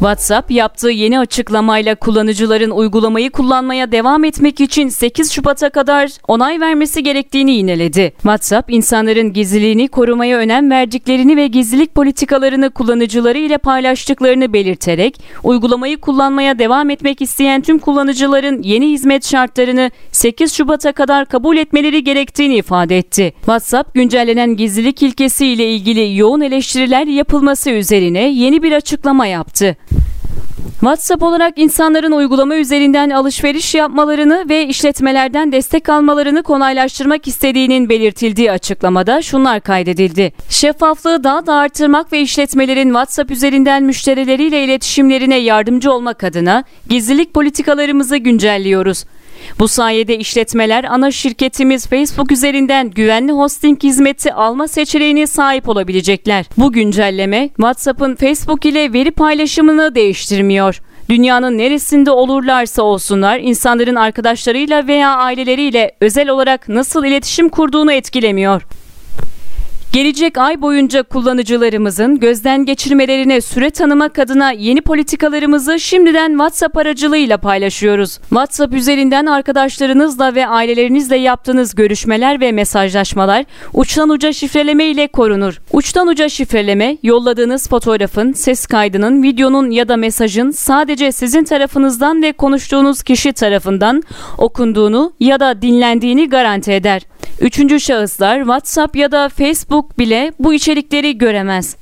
WhatsApp yaptığı yeni açıklamayla kullanıcıların uygulamayı kullanmaya devam etmek için 8 Şubat'a kadar onay vermesi gerektiğini yineledi. WhatsApp, insanların gizliliğini korumaya önem verdiklerini ve gizlilik politikalarını kullanıcıları ile paylaştıklarını belirterek, uygulamayı kullanmaya devam etmek isteyen tüm kullanıcıların yeni hizmet şartlarını 8 Şubat'a kadar kabul etmeleri gerektiğini ifade etti. WhatsApp, güncellenen gizlilik ilkesi ile ilgili yoğun eleştiriler yapılması üzerine yeni bir açıklama yaptı. WhatsApp olarak insanların uygulama üzerinden alışveriş yapmalarını ve işletmelerden destek almalarını kolaylaştırmak istediğinin belirtildiği açıklamada şunlar kaydedildi. Şeffaflığı daha da artırmak ve işletmelerin WhatsApp üzerinden müşterileriyle iletişimlerine yardımcı olmak adına gizlilik politikalarımızı güncelliyoruz. Bu sayede işletmeler ana şirketimiz Facebook üzerinden güvenli hosting hizmeti alma seçeneğine sahip olabilecekler. Bu güncelleme WhatsApp'ın Facebook ile veri paylaşımını değiştirmiyor. Dünyanın neresinde olurlarsa olsunlar insanların arkadaşlarıyla veya aileleriyle özel olarak nasıl iletişim kurduğunu etkilemiyor. Gelecek ay boyunca kullanıcılarımızın gözden geçirmelerine süre tanımak adına yeni politikalarımızı şimdiden WhatsApp aracılığıyla paylaşıyoruz. WhatsApp üzerinden arkadaşlarınızla ve ailelerinizle yaptığınız görüşmeler ve mesajlaşmalar uçtan uca şifreleme ile korunur. Uçtan uca şifreleme, yolladığınız fotoğrafın, ses kaydının, videonun ya da mesajın sadece sizin tarafınızdan ve konuştuğunuz kişi tarafından okunduğunu ya da dinlendiğini garanti eder. Üçüncü şahıslar WhatsApp ya da Facebook bile bu içerikleri göremez.